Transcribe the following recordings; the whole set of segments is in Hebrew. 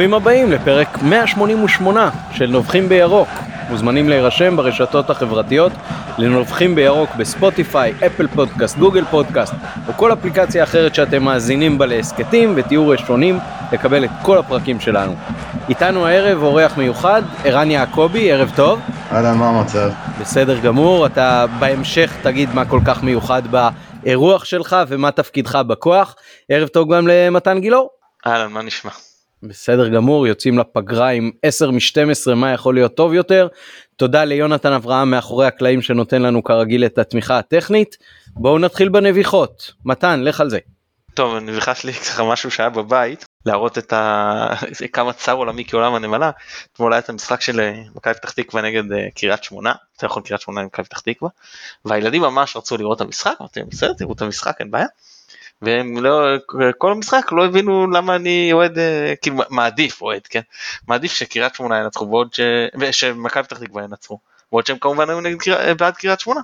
ברוכים הבאים לפרק 188 של נובחים בירוק. מוזמנים להירשם ברשתות החברתיות לנובחים בירוק בספוטיפיי, אפל פודקאסט, גוגל פודקאסט או כל אפליקציה אחרת שאתם מאזינים בה להסכתים ותהיו ראשונים לקבל את כל הפרקים שלנו. איתנו הערב אורח מיוחד, ערן יעקבי, ערב טוב. אהלן, מה המצב? בסדר גמור, אתה בהמשך תגיד מה כל כך מיוחד באירוח שלך ומה תפקידך בכוח. ערב טוב גם למתן גילאור. אהלן, מה נשמע? בסדר גמור, יוצאים לפגרה עם 10 מ-12, מה יכול להיות טוב יותר. תודה ליונתן אברהם מאחורי הקלעים שנותן לנו כרגיל את התמיכה הטכנית. בואו נתחיל בנביחות. מתן, לך על זה. טוב, הנביחה שלי ככה משהו שהיה בבית, להראות את ה... כמה צר עולמי כעולם הנמלה. אתמול היה את המשחק של אה, מכבי פתח תקווה נגד אה, קריית שמונה, יותר נכון קריית שמונה עם מכבי פתח תקווה, והילדים ממש רצו לראות את המשחק, אמרתי בסדר, תראו את המשחק, אין בעיה. והם לא, כל המשחק לא הבינו למה אני אוהד, אה, כאילו מעדיף אוהד, כן? מעדיף שקריית שמונה ינצחו ועוד ש... ושמכבי פתח תקווה ינצחו, ועוד שהם כמובן היו נגד קר... בעד קריית שמונה.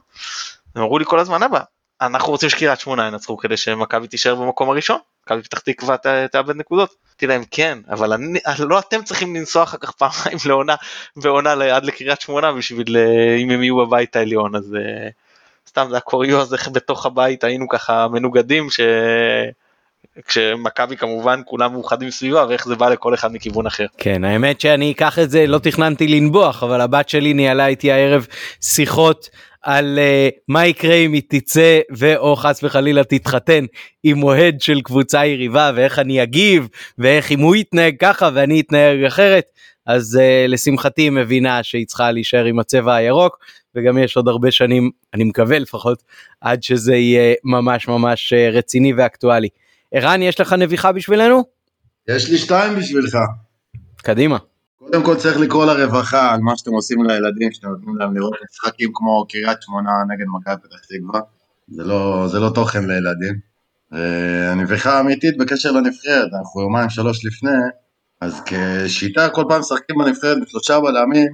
הם אמרו לי כל הזמן אבא, אנחנו רוצים שקריית שמונה ינצחו כדי שמכבי תישאר במקום הראשון, מכבי פתח תקווה. תאבד נקודות. אמרתי להם כן, אבל אני, לא אתם צריכים לנסוע אחר כך פעמיים לעונה, בעונה עד לקריית שמונה בשביל אה, אם הם יהיו בבית העליון, אז... סתם זה היה קוריוז איך בתוך הבית היינו ככה מנוגדים ש... כשמכבי כמובן כולם מאוחדים סביבה ואיך זה בא לכל אחד מכיוון אחר. כן האמת שאני אקח את זה לא תכננתי לנבוח אבל הבת שלי ניהלה איתי הערב שיחות על uh, מה יקרה אם היא תצא ואו חס וחלילה תתחתן עם אוהד של קבוצה יריבה ואיך אני אגיב ואיך אם הוא יתנהג ככה ואני אתנהג אחרת אז uh, לשמחתי היא מבינה שהיא צריכה להישאר עם הצבע הירוק וגם יש עוד הרבה שנים, אני מקווה לפחות, עד שזה יהיה ממש ממש אה, רציני ואקטואלי. ערן, יש לך נביחה בשבילנו? יש לי שתיים בשבילך. קדימה. קודם כל צריך לקרוא לרווחה על מה שאתם עושים לילדים, שאתם נותנים להם לראות משחקים כמו קריית שמונה נגד מכבי פתח תקווה. זה לא, זה לא תוכן לילדים. אה, הנביכה האמיתית בקשר לנבחרת, אנחנו יומיים שלוש לפני, אז כשיטה כל פעם משחקים בנבחרת בשלושה בלמים,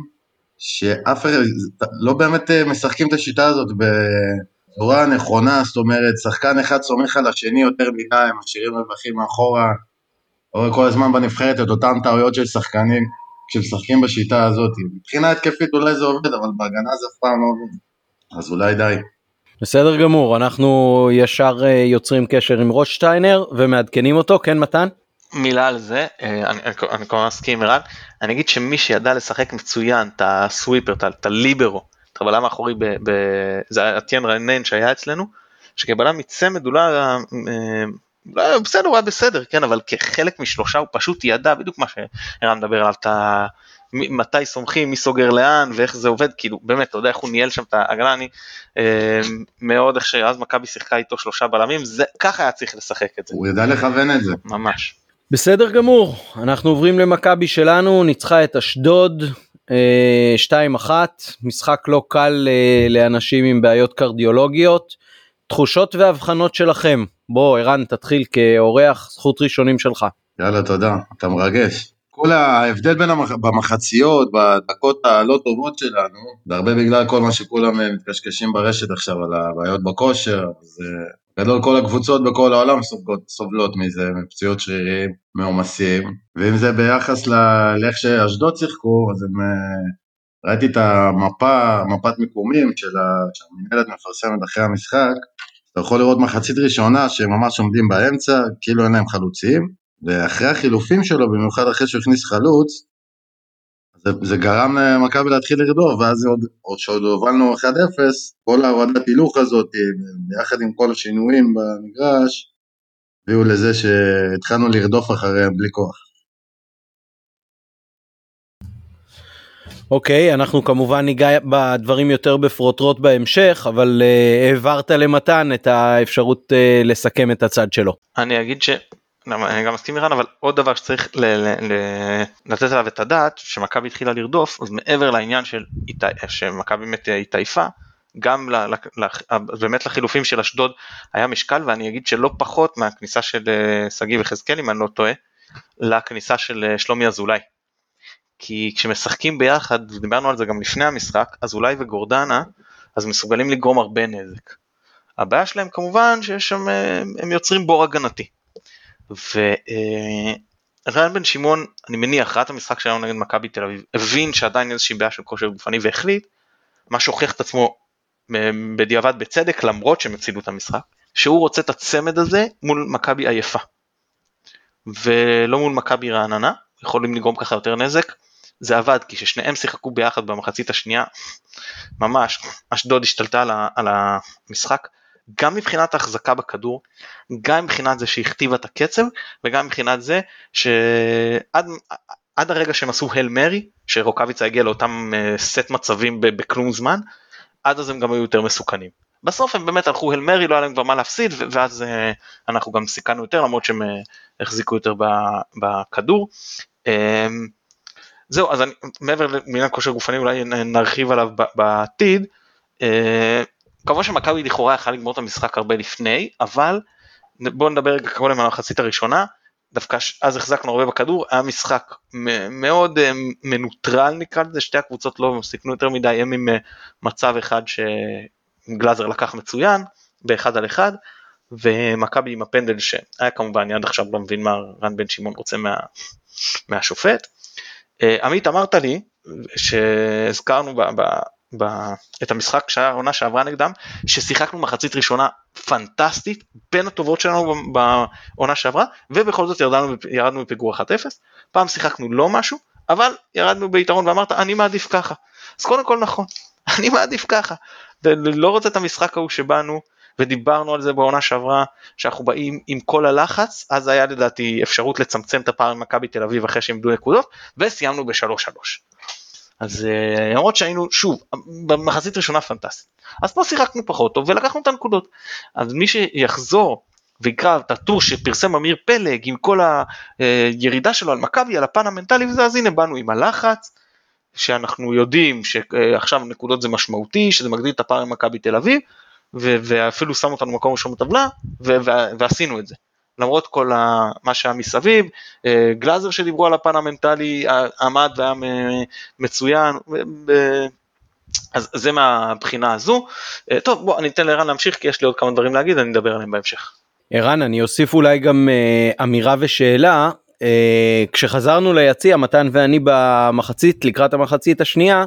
שאף אחד לא באמת אה, משחקים את השיטה הזאת בצורה נכונה, זאת אומרת, שחקן אחד סומך על השני יותר מדי, הם משאירים רווחים מאחורה, רואה כל הזמן בנבחרת את אותן טעויות של שחקנים כשמשחקים בשיטה הזאת. מבחינה התקפית אולי זה עובד, אבל בהגנה זה אף פעם לא עובד, אז אולי די. בסדר גמור, אנחנו ישר אה, יוצרים קשר עם רוטשטיינר ומעדכנים אותו, כן מתן? מילה על זה, אה, אני, אני כמובן מסכים עם ערן, אני אגיד שמי שידע לשחק מצוין את הסוויפר, את הליברו, את הבלם האחורי, זה היה טיין רנן שהיה אצלנו, שכבלם מצמד הוא לא אה, לא, בסדר הוא היה בסדר, כן, אבל כחלק משלושה הוא פשוט ידע בדיוק מה שערן מדבר עליו, את ה... מתי סומכים, מי סוגר לאן ואיך זה עובד, כאילו באמת, אתה יודע איך הוא ניהל שם את ההגנה, אני אה, מאוד איך שאז מכבי שיחקה איתו שלושה בלמים, זה ככה היה צריך לשחק את זה. הוא ידע לכוון את זה. ממש. בסדר גמור, אנחנו עוברים למכבי שלנו, ניצחה את אשדוד 2-1, אה, משחק לא קל אה, לאנשים עם בעיות קרדיולוגיות. תחושות והבחנות שלכם, בוא ערן תתחיל כאורח, זכות ראשונים שלך. יאללה תודה, אתה מרגש. כל ההבדל בין המח... במחציות, בדקות הלא טובות שלנו, זה הרבה בגלל כל מה שכולם אה, מתקשקשים ברשת עכשיו על הבעיות בכושר, אז גדול כל הקבוצות בכל העולם סובלות, סובלות מזה, מפציעות שרירים, מעומסים, ואם זה ביחס לאיך שאשדוד שיחקו, אז הם, אה, ראיתי את המפה, מפת מיקומים של שהמנהלת מפרסמת אחרי המשחק, אתה יכול לראות מחצית ראשונה שהם ממש עומדים באמצע, כאילו אין להם חלוצים, ואחרי החילופים שלו, במיוחד אחרי שהוא הכניס חלוץ, זה, זה גרם למכבי להתחיל לרדוף, ואז עוד, עוד שעוד הובלנו 1-0, כל ההורדת הילוך הזאת, ביחד עם כל השינויים במגרש, הביאו לזה שהתחלנו לרדוף אחריהם בלי כוח. אוקיי, okay, אנחנו כמובן ניגע בדברים יותר בפרוטרוט בהמשך, אבל uh, העברת למתן את האפשרות uh, לסכם את הצד שלו. אני אגיד ש... אני גם מסכים אירן אבל עוד דבר שצריך ל- ל- ל- לתת עליו את הדעת שמכבי התחילה לרדוף אז מעבר לעניין של שמכבי באמת התעייפה גם ל- ל- באמת לחילופים של אשדוד היה משקל ואני אגיד שלא פחות מהכניסה של אה, שגיא וחזקאל אם אני לא טועה לכניסה של אה, שלומי אזולאי. כי כשמשחקים ביחד ודיברנו על זה גם לפני המשחק אז אולי וגורדנה אז מסוגלים לגרום הרבה נזק. הבעיה שלהם כמובן שיש שם אה, הם יוצרים בור הגנתי. רן בן שמעון אני מניח ראה את המשחק שלנו נגד מכבי תל אביב הבין שעדיין איזושהי בעיה של כושר גופני והחליט מה שהוכיח את עצמו בדיעבד בצדק למרות שהם הפסידו את המשחק שהוא רוצה את הצמד הזה מול מכבי עייפה. ולא מול מכבי רעננה יכולים לגרום ככה יותר נזק. זה עבד כי כששניהם שיחקו ביחד במחצית השנייה ממש אשדוד השתלטה על המשחק גם מבחינת ההחזקה בכדור, גם מבחינת זה שהכתיבה את הקצב וגם מבחינת זה שעד עד הרגע שהם עשו הל מרי, שרוקאביצה הגיע לאותם סט מצבים בכלום זמן, עד אז הם גם היו יותר מסוכנים. בסוף הם באמת הלכו הל מרי, לא היה להם כבר מה להפסיד, ואז uh, אנחנו גם סיכנו יותר למרות שהם uh, החזיקו יותר בכדור. Uh, זהו, אז אני, מעבר לעניין כושר גופני אולי נרחיב עליו בעתיד. כמובן שמכבי לכאורה יכלה לגמור את המשחק הרבה לפני, אבל בואו נדבר רגע קודם על המחצית הראשונה, דווקא אז החזקנו הרבה בכדור, היה משחק מאוד אה, מנוטרל נקרא לזה, שתי הקבוצות לא סיכנו יותר מדי, הם עם אה, מצב אחד שגלאזר לקח מצוין, באחד על אחד, ומכבי עם הפנדל שהיה כמובן, עד עכשיו לא מבין מה רן בן שמעון רוצה מה, מהשופט. אה, עמית אמרת לי שהזכרנו ב, את המשחק שהיה העונה שעברה נגדם, ששיחקנו מחצית ראשונה פנטסטית, בין הטובות שלנו בעונה שעברה, ובכל זאת ירדנו, ירדנו בפיגור 1-0, פעם שיחקנו לא משהו, אבל ירדנו ביתרון ואמרת אני מעדיף ככה. אז קודם כל נכון, אני מעדיף ככה. לא רוצה את המשחק ההוא שבאנו ודיברנו על זה בעונה שעברה שאנחנו באים עם כל הלחץ אז היה לדעתי אפשרות לצמצם את הפער עם מכבי תל אביב אחרי שהם נקודות וסיימנו בשלוש שלוש. אז אה, למרות שהיינו שוב במחצית ראשונה פנטסטית אז פה שיחקנו פחות טוב ולקחנו את הנקודות אז מי שיחזור ויקרא את הטור שפרסם אמיר פלג עם כל הירידה שלו על מכבי על הפן המנטלי וזה אז הנה באנו עם הלחץ שאנחנו יודעים שעכשיו נקודות זה משמעותי שזה מגדיל את הפער עם מכבי תל אביב ואפילו שם אותנו במקום ראשון בטבלה ועשינו את זה. למרות כל מה שהיה מסביב, אה, גלאזר שדיברו על הפן המנטלי עמד והיה מצוין, אז זה מהבחינה הזו. אה, טוב בוא אני אתן לערן להמשיך כי יש לי עוד כמה דברים להגיד אני אדבר עליהם בהמשך. ערן אני אוסיף אולי גם uh, אמירה ושאלה כשחזרנו ליציע מתן ואני במחצית לקראת המחצית השנייה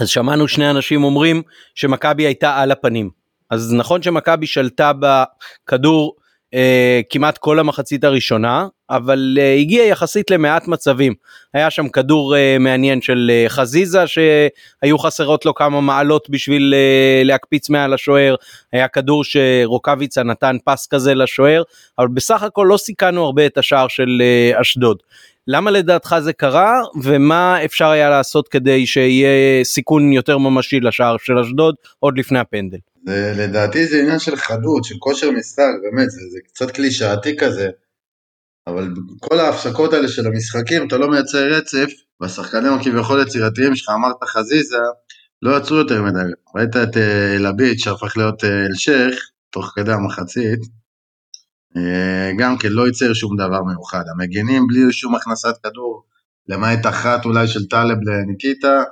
אז שמענו שני אנשים אומרים שמכבי הייתה על הפנים אז נכון שמכבי שלטה בכדור אה, כמעט כל המחצית הראשונה, אבל אה, הגיע יחסית למעט מצבים. היה שם כדור אה, מעניין של אה, חזיזה שהיו חסרות לו כמה מעלות בשביל אה, להקפיץ מעל השוער, היה כדור שרוקאביצה נתן פס כזה לשוער, אבל בסך הכל לא סיכנו הרבה את השער של אה, אשדוד. למה לדעתך זה קרה ומה אפשר היה לעשות כדי שיהיה סיכון יותר ממשי לשער של אשדוד עוד לפני הפנדל? זה, לדעתי זה עניין של חדות, של כושר משחק, באמת, זה, זה קצת קלישאתי כזה, אבל כל ההפסקות האלה של המשחקים, אתה לא מייצר רצף, והשחקנים הכביכול יצירתיים שלך, אמרת חזיזה, לא יצרו יותר מדי. ראית את אה, אלביץ' שהפך להיות אה, אלשיך, תוך כדי המחצית, גם כן לא ייצר שום דבר מיוחד. המגינים בלי שום הכנסת כדור, למעט אחת אולי של טלב לניקיטה,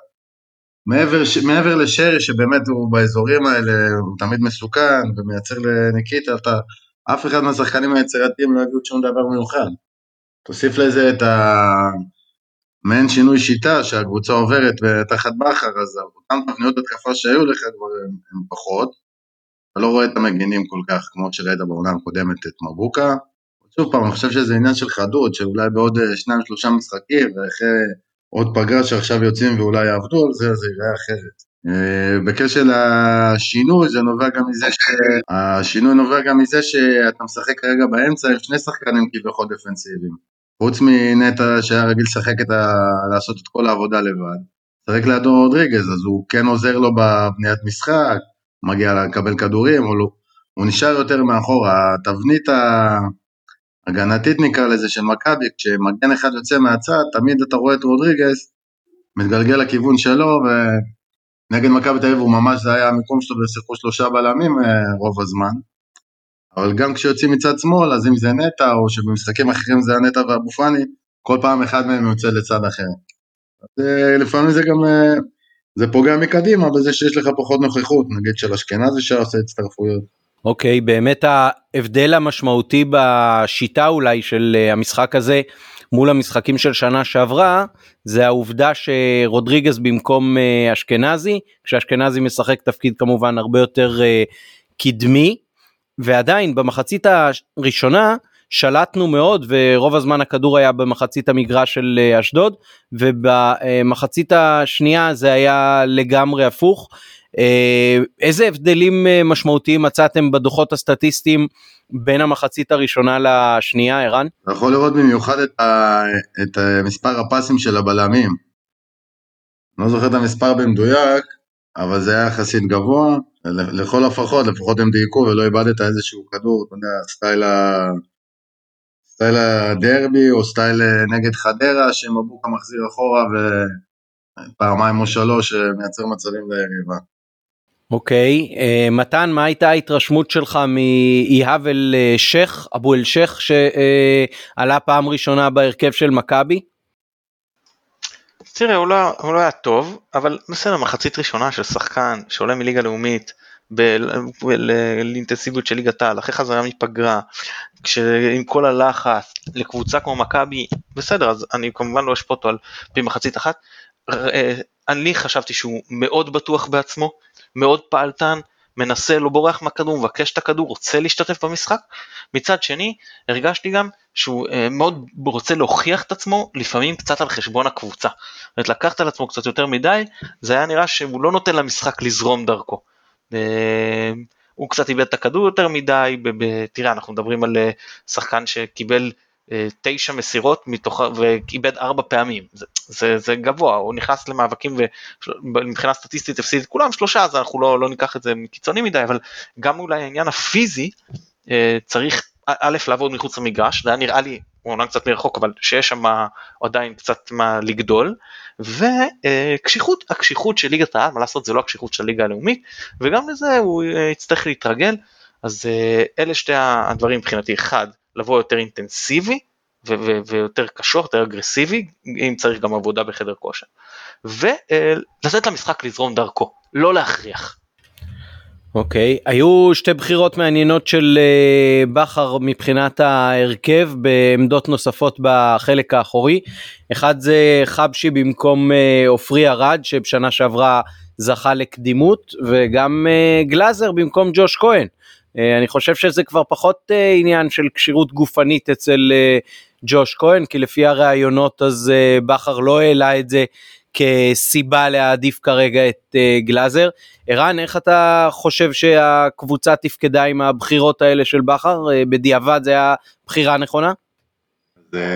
מעבר, מעבר לשרי שבאמת הוא באזורים האלה, הוא תמיד מסוכן ומייצר לניקיטה, אתה, אף אחד מהשחקנים היצירתיים לא יביאו שום דבר מיוחד. תוסיף לזה את המעין שינוי שיטה שהקבוצה עוברת תחת בכר, אז אותן תוכניות התקפה שהיו לך כבר הן פחות. אתה לא רואה את המגינים כל כך כמו שראית בעונה הקודמת את מבוקה. שוב פעם, אני חושב שזה עניין של חדות, שאולי בעוד אה, שניים שלושה משחקים, ואחרי עוד פגרה שעכשיו יוצאים ואולי יעבדו על זה, זה ייראה אחרת. אה, בקשר לשינוי זה נובע גם מזה ש... השינוי נובע גם מזה שאתה משחק כרגע באמצע עם שני שחקנים כביכול דפנסיביים. חוץ מנטע שהיה רגיל לשחק את ה... לעשות את כל העבודה לבד. משחק לידו רודריגז אז הוא כן עוזר לו בבניית משחק, מגיע לקבל כדורים, הוא, לא... הוא נשאר יותר מאחור. התבנית ה... הגנתית נקרא לזה של מכבי, כשמגן אחד יוצא מהצד, תמיד אתה רואה את רודריגז מתגלגל לכיוון שלו, ונגד מכבי תל אביב הוא ממש, זה היה המקום שלו ושיחקו שלושה בלמים אה, רוב הזמן. אבל גם כשיוצאים מצד שמאל, אז אם זה נטע, או שבמשחקים אחרים זה הנטע ואבו פאני, כל פעם אחד מהם יוצא לצד אחר. אז אה, לפעמים זה גם, אה, זה פוגע מקדימה בזה שיש לך פחות נוכחות, נגיד של אשכנזי שעושה הצטרפויות. אוקיי, okay, באמת ההבדל המשמעותי בשיטה אולי של אה, המשחק הזה מול המשחקים של שנה שעברה זה העובדה שרודריגז במקום אה, אשכנזי כשאשכנזי משחק תפקיד כמובן הרבה יותר אה, קדמי ועדיין במחצית הראשונה שלטנו מאוד ורוב הזמן הכדור היה במחצית המגרש של אה, אשדוד ובמחצית השנייה זה היה לגמרי הפוך. אה, איזה הבדלים אה, משמעותיים מצאתם בדוחות הסטטיסטיים בין המחצית הראשונה לשנייה ערן? אתה יכול לראות במיוחד את, ה... את מספר הפסים של הבלמים. לא זוכר את המספר במדויק, אבל זה היה יחסית גבוה, לכל הפחות, לפחות הם דייקו ולא איבדת איזשהו כדור, אתה יודע, סטייל. סטייל הדרבי או סטייל אה, נגד חדרה, שמבוקה מחזיר אחורה ופעמיים או שלוש מייצר מצבים ליריבה. אוקיי, okay. uh, מתן, מה הייתה ההתרשמות שלך מאיהאב אל אה, שייח, אבו אל שייח, שעלה פעם ראשונה בהרכב של מכבי? תראה, הוא לא, הוא לא היה טוב, אבל בסדר, מחצית ראשונה של שחקן שעולה מליגה לאומית לאינטנסיביות של ליגת העל, אחרי חזרה מפגרה, עם כל הלחץ, לקבוצה כמו מכבי, בסדר, אז אני כמובן לא אשפוט אותו על פי מחצית אחת. אה, אני חשבתי שהוא מאוד בטוח בעצמו, מאוד פעלתן, מנסה, לא בורח מהכדור, מבקש את הכדור, רוצה להשתתף במשחק. מצד שני, הרגשתי גם שהוא אה, מאוד רוצה להוכיח את עצמו, לפעמים קצת על חשבון הקבוצה. זאת אומרת, לקחת על עצמו קצת יותר מדי, זה היה נראה שהוא לא נותן למשחק לזרום דרכו. אה, הוא קצת איבד את הכדור יותר מדי, תראה, אנחנו מדברים על אה, שחקן שקיבל תשע מסירות מתוך, ואיבד ארבע פעמים, זה, זה, זה גבוה, הוא נכנס למאבקים ומבחינה סטטיסטית הפסיד את כולם שלושה, אז אנחנו לא, לא ניקח את זה קיצוני מדי, אבל גם אולי העניין הפיזי אה, צריך א' לעבוד מחוץ למגרש, זה היה נראה לי, הוא אומנם קצת מרחוק, אבל שיש שם עדיין קצת מה לגדול, וקשיחות, הקשיחות של ליגת העל, מה לעשות, זה לא הקשיחות של הליגה הלאומית, וגם לזה הוא אה, יצטרך להתרגל, אז אה, אלה שתי הדברים מבחינתי, אחד, לבוא יותר אינטנסיבי ויותר קשור, יותר אגרסיבי, אם צריך גם עבודה בחדר כושר. ולתת למשחק לזרום דרכו, לא להכריח. אוקיי, okay. היו שתי בחירות מעניינות של uh, בכר מבחינת ההרכב בעמדות נוספות בחלק האחורי. אחד זה חבשי במקום uh, עופרי ארד שבשנה שעברה זכה לקדימות וגם uh, גלאזר במקום ג'וש כהן. אה, אני חושב שזה כבר פחות אה, עניין של כשירות גופנית אצל אה, ג'וש כהן, כי לפי הראיונות אז בכר לא העלה את זה כסיבה להעדיף כרגע את גלאזר. ערן, איך אתה חושב שהקבוצה תפקדה עם הבחירות האלה של בכר? בדיעבד זה היה בחירה נכונה?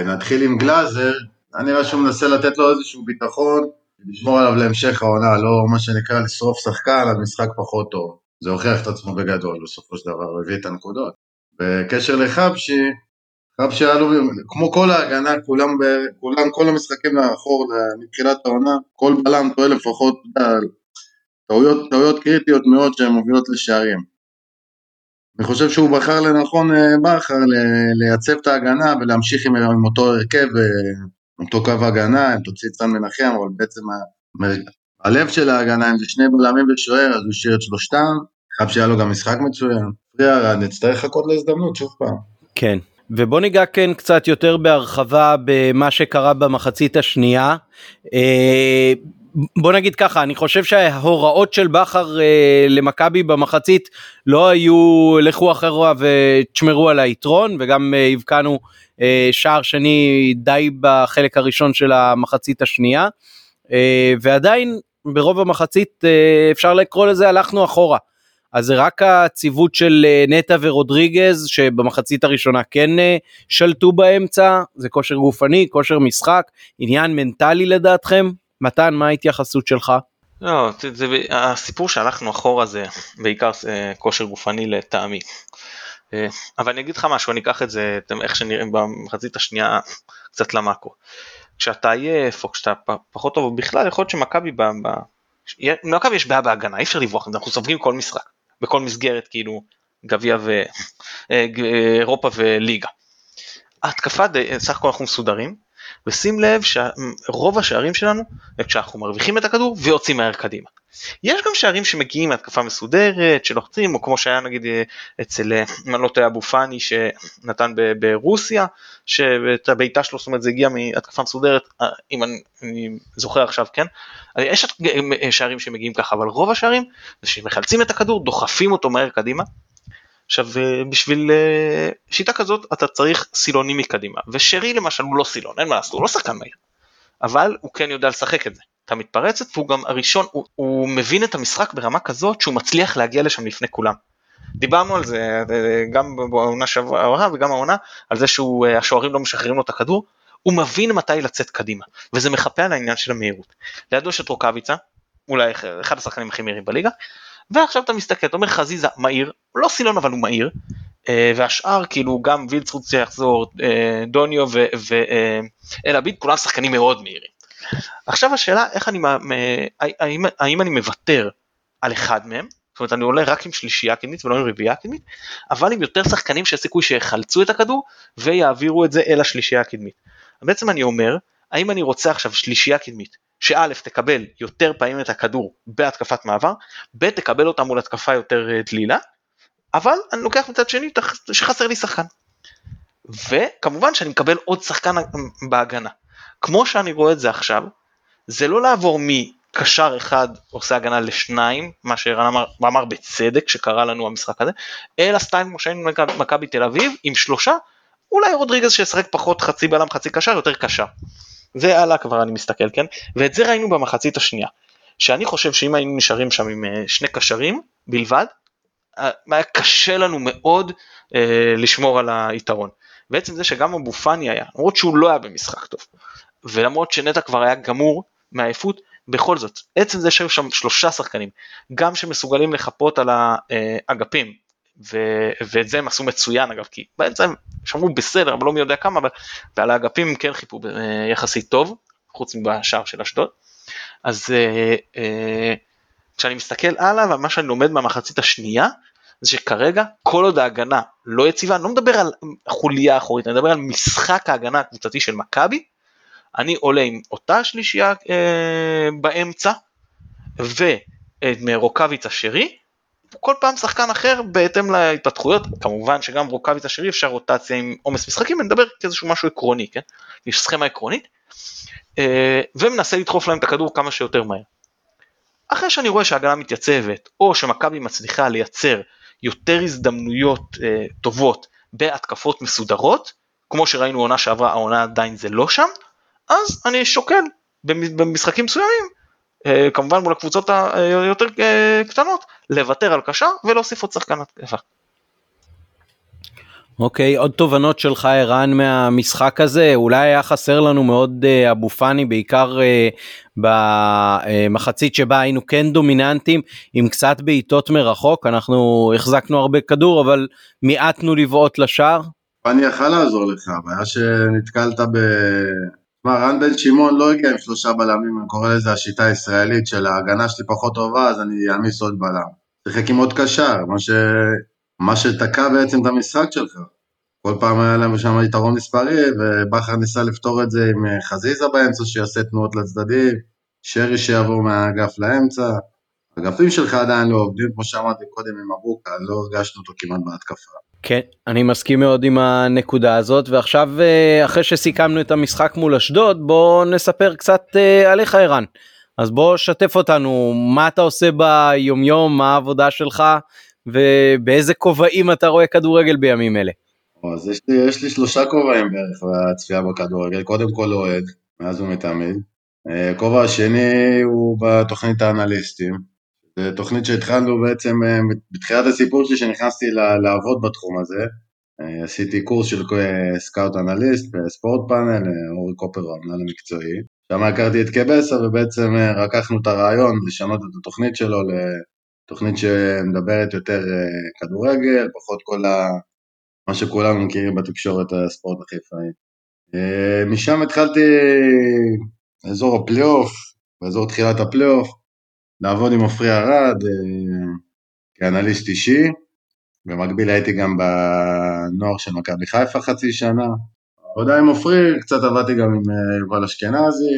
נתחיל עם גלאזר, אני רואה שהוא מנסה לתת לו איזשהו ביטחון, לשמור עליו להמשך העונה, לא מה שנקרא לשרוף שחקן על משחק פחות טוב. זה הוכיח את עצמו בגדול, בסופו של דבר הוא הביא את הנקודות. בקשר לחבשי, חבשי היה לו, כמו כל ההגנה, כולם, כולם, כל המשחקים לאחור, מתחילת העונה, כל בלם טועה לפחות, טעויות, טעויות קריטיות מאוד שהן מובילות לשערים. אני חושב שהוא בחר לנכון אה, בכר לייצב את ההגנה ולהמשיך עם, עם אותו הרכב, אה, עם אותו קו הגנה, אם תוציא סן מנחם, אבל בעצם הלב של ההגנה, אם זה שני בלמים ושוער, אז הוא השאיר את שלושתם, חייב שהיה לו גם משחק מצוין. נצטרך לחכות להזדמנות שוב פעם. כן. ובוא ניגע כן קצת יותר בהרחבה במה שקרה במחצית השנייה. אה, בוא נגיד ככה, אני חושב שההוראות של בכר אה, למכבי במחצית לא היו לכו אחורה ותשמרו על היתרון וגם אה, הבקענו שער שני די בחלק הראשון של המחצית השנייה. ועדיין ברוב המחצית אפשר לקרוא לזה הלכנו אחורה. אז זה רק הציוות של אה, נטע ורודריגז שבמחצית הראשונה כן שלטו באמצע, זה כושר גופני, כושר משחק, עניין מנטלי לדעתכם? מתן, מה ההתייחסות שלך? לא, זה, זה, הסיפור שהלכנו אחורה זה בעיקר כושר גופני לטעמי. אבל אני אגיד לך משהו, אני אקח את זה, איך שנראים במחצית השנייה קצת למאקו. כשאתה עייף או כשאתה פחות טוב בכלל יכול להיות שמכבי ב... למכבי יש בעיה בהגנה אי אפשר לברוח אנחנו סופגים כל משחק בכל מסגרת כאילו גביע ואירופה אה, וליגה. ההתקפה סך הכל אנחנו מסודרים ושים לב שרוב השערים שלנו כשאנחנו מרוויחים את הכדור ויוצאים מהר קדימה. יש גם שערים שמגיעים מהתקפה מסודרת, שלוחצים, או כמו שהיה נגיד אה, אצל, אה, אם אני לא טועה, אבו פאני שנתן ברוסיה, שאת הבעיטה שלו, זאת אומרת זה הגיע מהתקפה מסודרת, אה, אם אני, אני זוכר עכשיו, כן? יש שערים שמגיעים ככה, אבל רוב השערים זה שמחלצים את הכדור, דוחפים אותו מהר קדימה. עכשיו בשביל שיטה כזאת אתה צריך סילונים מקדימה, ושרי למשל הוא לא סילון, אין מה לעשות, הוא לא שחקן מהיר. אבל הוא כן יודע לשחק את זה. את המתפרצת והוא גם הראשון, הוא, הוא מבין את המשחק ברמה כזאת שהוא מצליח להגיע לשם לפני כולם. דיברנו על זה גם בעונה שעברה וגם העונה, על זה שהשוערים לא משחררים לו את הכדור, הוא מבין מתי לצאת קדימה, וזה מחפה על העניין של המהירות. לידו יש את רוקאביצה, אולי אחד השחקנים הכי מהירים בליגה, ועכשיו אתה מסתכל, אתה אומר חזיזה מהיר, לא סילון אבל הוא מהיר, אה, והשאר כאילו גם וילצרוט שיחזור, אה, דוניו ואל עביד, כולם שחקנים מאוד מהירים. עכשיו השאלה איך אני, האם, האם אני מוותר על אחד מהם, זאת אומרת אני עולה רק עם שלישייה קדמית ולא עם רביעייה קדמית, אבל עם יותר שחקנים שיש סיכוי שיחלצו את הכדור ויעבירו את זה אל השלישייה הקדמית. בעצם אני אומר, האם אני רוצה עכשיו שלישייה קדמית, שא' תקבל יותר פעמים את הכדור בהתקפת מעבר, ב' תקבל אותה מול התקפה יותר אה, דלילה, אבל אני לוקח מצד שני שחסר לי שחקן. וכמובן שאני מקבל עוד שחקן בהגנה. כמו שאני רואה את זה עכשיו, זה לא לעבור מקשר אחד עושה הגנה לשניים, מה שערן אמר, אמר בצדק שקרה לנו המשחק הזה, אלא סטייל כמו שהיינו מכבי תל אביב עם שלושה, אולי רודריגז שישחק פחות חצי בלם חצי קשר יותר קשה. זה הלאה כבר אני מסתכל כן, ואת זה ראינו במחצית השנייה, שאני חושב שאם היינו נשארים שם עם אה, שני קשרים בלבד, אה, היה קשה לנו מאוד אה, לשמור על היתרון. בעצם זה שגם אבו פאני היה, למרות שהוא לא היה במשחק טוב, ולמרות שנטע כבר היה גמור מעייפות, בכל זאת, עצם זה שהיו שם שלושה שחקנים, גם שמסוגלים לחפות על האגפים, ו- ואת זה הם עשו מצוין אגב, כי באמצע הם שמרו בסדר, אבל לא מי יודע כמה, אבל ועל האגפים כן חיפו אה, יחסית טוב, חוץ מבשער של אשדוד. אז אה, אה, כשאני מסתכל הלאה, ומה שאני לומד מהמחצית השנייה, זה שכרגע כל עוד ההגנה לא יציבה, אני לא מדבר על חוליה האחורית, אני מדבר על משחק ההגנה הקבוצתי של מכבי, אני עולה עם אותה שלישייה אה, באמצע, ומרוקאביץ אשרי, כל פעם שחקן אחר בהתאם להתפתחויות, כמובן שגם רוקאביץ אשרי אפשר רוטציה עם עומס משחקים, אני מדבר כאיזשהו משהו עקרוני, כן? יש סכמה עקרונית, אה, ומנסה לדחוף להם את הכדור כמה שיותר מהר. אחרי שאני רואה שההגנה מתייצבת, או שמכבי מצליחה לייצר יותר הזדמנויות אה, טובות בהתקפות מסודרות, כמו שראינו עונה שעברה, העונה עדיין זה לא שם, אז אני שוקל במשחקים מסוימים, אה, כמובן מול הקבוצות היותר אה, קטנות, לוותר על קשר ולהוסיף עוד שחקן התקפה. אוקיי, okay, עוד תובנות שלך ערן מהמשחק הזה, אולי היה חסר לנו מאוד uh, אבו פאני, בעיקר uh, במחצית שבה היינו כן דומיננטים, עם קצת בעיטות מרחוק, אנחנו החזקנו הרבה כדור, אבל מיעטנו לבעוט לשער. פאני יכל לעזור לך, הבעיה שנתקלת ב... תשמע, רן בן שמעון לא הגיע עם שלושה בלמים, אני קורא לזה השיטה הישראלית של ההגנה שלי פחות טובה, אז אני אעמיס עוד בלם. שיחק עם עוד קשר, מה ש... מה שתקע בעצם את המשחק שלך. כל פעם היה להם שם יתרון מספרי, ובכר ניסה לפתור את זה עם אה, חזיזה באמצע שיעשה תנועות לצדדים, שרי שיעבור מהאגף לאמצע. האגפים שלך עדיין לא עובדים, כמו שאמרתי קודם עם אבוקה, לא הרגשנו אותו כמעט בהתקפה. כן, אני מסכים מאוד עם הנקודה הזאת, ועכשיו אה, אחרי שסיכמנו את המשחק מול אשדוד, בוא נספר קצת אה, עליך ערן. אז בוא שתף אותנו, מה אתה עושה ביומיום, מה העבודה שלך, ובאיזה כובעים אתה רואה כדורגל בימים אלה? אז יש לי, יש לי שלושה כובעים בערך בצפייה בכדורגל, קודם כל אוהד, מאז ומתמיד. אה, כובע השני הוא בתוכנית האנליסטים. זו תוכנית שהתחלנו בעצם אה, בתחילת הסיפור שלי שנכנסתי לעבוד בתחום הזה. אה, עשיתי קורס של סקאוט אנליסט בספורט פאנל, אורי קופר הוא המנהל המקצועי. שם הכרתי את קבסה ובעצם רקחנו את הרעיון לשנות את התוכנית שלו תוכנית שמדברת יותר אה, כדורגל, פחות כל ה... מה שכולנו מכירים בתקשורת הספורט החיפאי. אה, משם התחלתי באזור הפלייאוף, באזור תחילת הפלייאוף, לעבוד עם עופרי ארד אה, כאנליסט אישי, במקביל הייתי גם בנוער של מכבי חיפה חצי שנה. עבודה עם עופרי, קצת עבדתי גם עם יובל אשכנזי,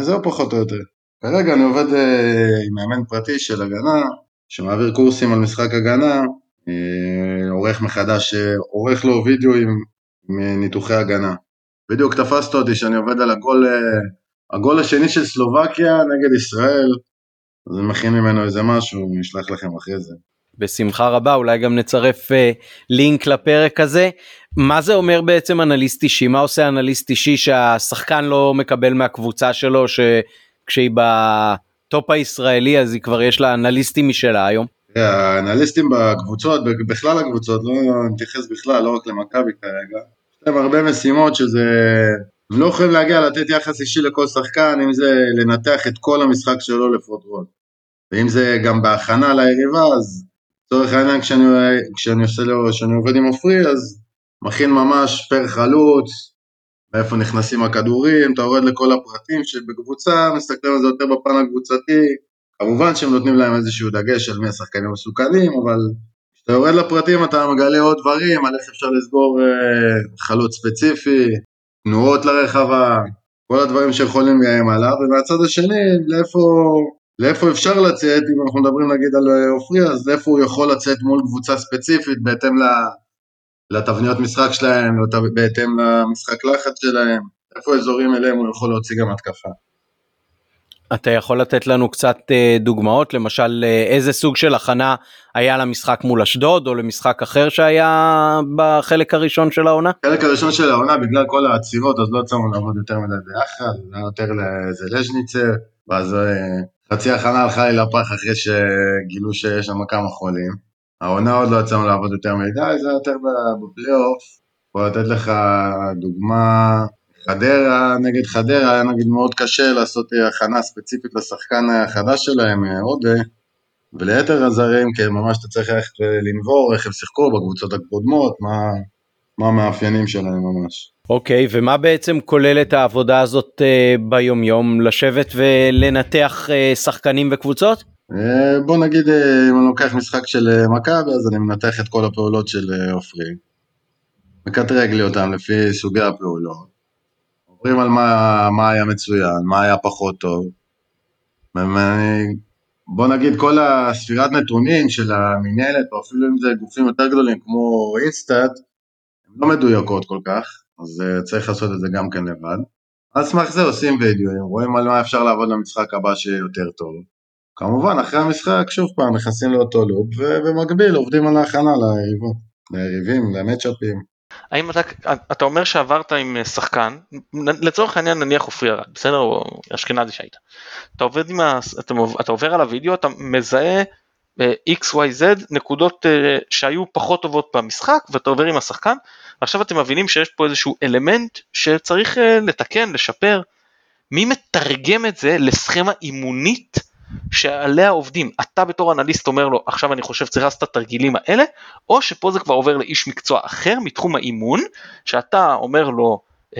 זהו פחות או יותר. כרגע אני עובד אה, עם מאמן פרטי של הגנה, שמעביר קורסים על משחק הגנה, אה, עורך מחדש, אה, עורך לו וידאו עם, עם ניתוחי הגנה. בדיוק תפסת אותי שאני עובד על הגול, הגול השני של סלובקיה נגד ישראל, אז אני מכין ממנו איזה משהו, אני אשלח לכם אחרי זה. בשמחה רבה אולי גם נצרף אה, לינק לפרק הזה. מה זה אומר בעצם אנליסט אישי? מה עושה אנליסט אישי שהשחקן לא מקבל מהקבוצה שלו שכשהיא בטופ הישראלי אז היא כבר יש לה אנליסטים משלה היום? האנליסטים בקבוצות, בכלל הקבוצות, לא נתייחס בכלל, לא רק למכבי כרגע, יש להם הרבה משימות שזה, הם לא יכולים להגיע לתת יחס אישי לכל שחקן, אם זה לנתח את כל המשחק שלו לפרוטרוט. ואם זה גם בהכנה ליריבה, אז לצורך העניין כשאני, כשאני, לו, כשאני עובד עם עופרי, אז מכין ממש פר חלוץ, מאיפה נכנסים הכדורים, אתה יורד לכל הפרטים שבקבוצה, מסתכלים על זה יותר בפן הקבוצתי, כמובן שהם נותנים להם איזשהו דגש על מי השחקנים המסוכנים, אבל כשאתה יורד לפרטים אתה מגלה עוד דברים, על איך אפשר לסגור אה, חלוץ ספציפי, תנועות לרחבה, כל הדברים שיכולים לאיים עליו, ומהצד השני, לאיפה לאיפה אפשר לצאת, אם אנחנו מדברים נגיד על אה, עופרי, אז לאיפה הוא יכול לצאת מול קבוצה ספציפית בהתאם לתבניות משחק שלהם, בהתאם למשחק לחץ שלהם, איפה אזורים אליהם הוא יכול להוציא גם התקפה. אתה יכול לתת לנו קצת אה, דוגמאות, למשל אה, איזה סוג של הכנה היה למשחק מול אשדוד או למשחק אחר שהיה בחלק הראשון של העונה? בחלק הראשון של העונה בגלל כל העצירות אז לא יצאנו לעבוד יותר מדי ביחד, זה היה יותר לאיזה לז'ניצר, ואז חצי הכנה הלכה לי לפח אחרי שגילו שיש שם כמה חולים. העונה עוד לא יצאנו לעבוד יותר מדי, זה יותר בפלייאוף. יכול לתת לך דוגמה, חדרה נגד חדרה היה נגיד מאוד קשה לעשות הכנה ספציפית לשחקן החדש שלהם, עודה, וליתר הזרים, כי ממש אתה צריך ללכת לנבור איך הם שיחקו בקבוצות הקודמות, מה, מה המאפיינים שלהם ממש. אוקיי, okay, ומה בעצם כוללת העבודה הזאת uh, ביום יום? לשבת ולנתח uh, שחקנים וקבוצות? Uh, בוא נגיד, uh, אם אני לוקח משחק של uh, מכבי, אז אני מנתח את כל הפעולות של עופרי. מקטרג לי אותם לפי סוגי הפעולות. עוברים על מה, מה היה מצוין, מה היה פחות טוב. בוא נגיד כל הספירת נתונים של המינהלת, או אפילו אם זה גופים יותר גדולים כמו אינסטאט, הן לא מדויקות כל כך. אז uh, צריך לעשות את זה גם כן לבד. על סמך זה עושים וידאוים, רואים על מה אפשר לעבוד למשחק הבא שיהיה יותר טוב. כמובן, אחרי המשחק, שוב פעם, נכנסים לאותו לופ, ובמקביל עובדים על ההכנה ליריבים, למצ'אפים. האם אתה, אתה אומר שעברת עם שחקן, לצורך העניין נניח עופרי ארד, בסדר? או אשכנזי שהיית. אתה עובד עם ה... אתה, אתה עובר על הוידאו, אתה מזהה XYZ נקודות uh, שהיו פחות טובות במשחק ואתה עובר עם השחקן ועכשיו אתם מבינים שיש פה איזשהו אלמנט שצריך לתקן, לשפר. מי מתרגם את זה לסכמה אימונית שעליה עובדים? אתה בתור אנליסט אומר לו עכשיו אני חושב צריך לעשות את התרגילים האלה או שפה זה כבר עובר לאיש מקצוע אחר מתחום האימון שאתה אומר לו uh,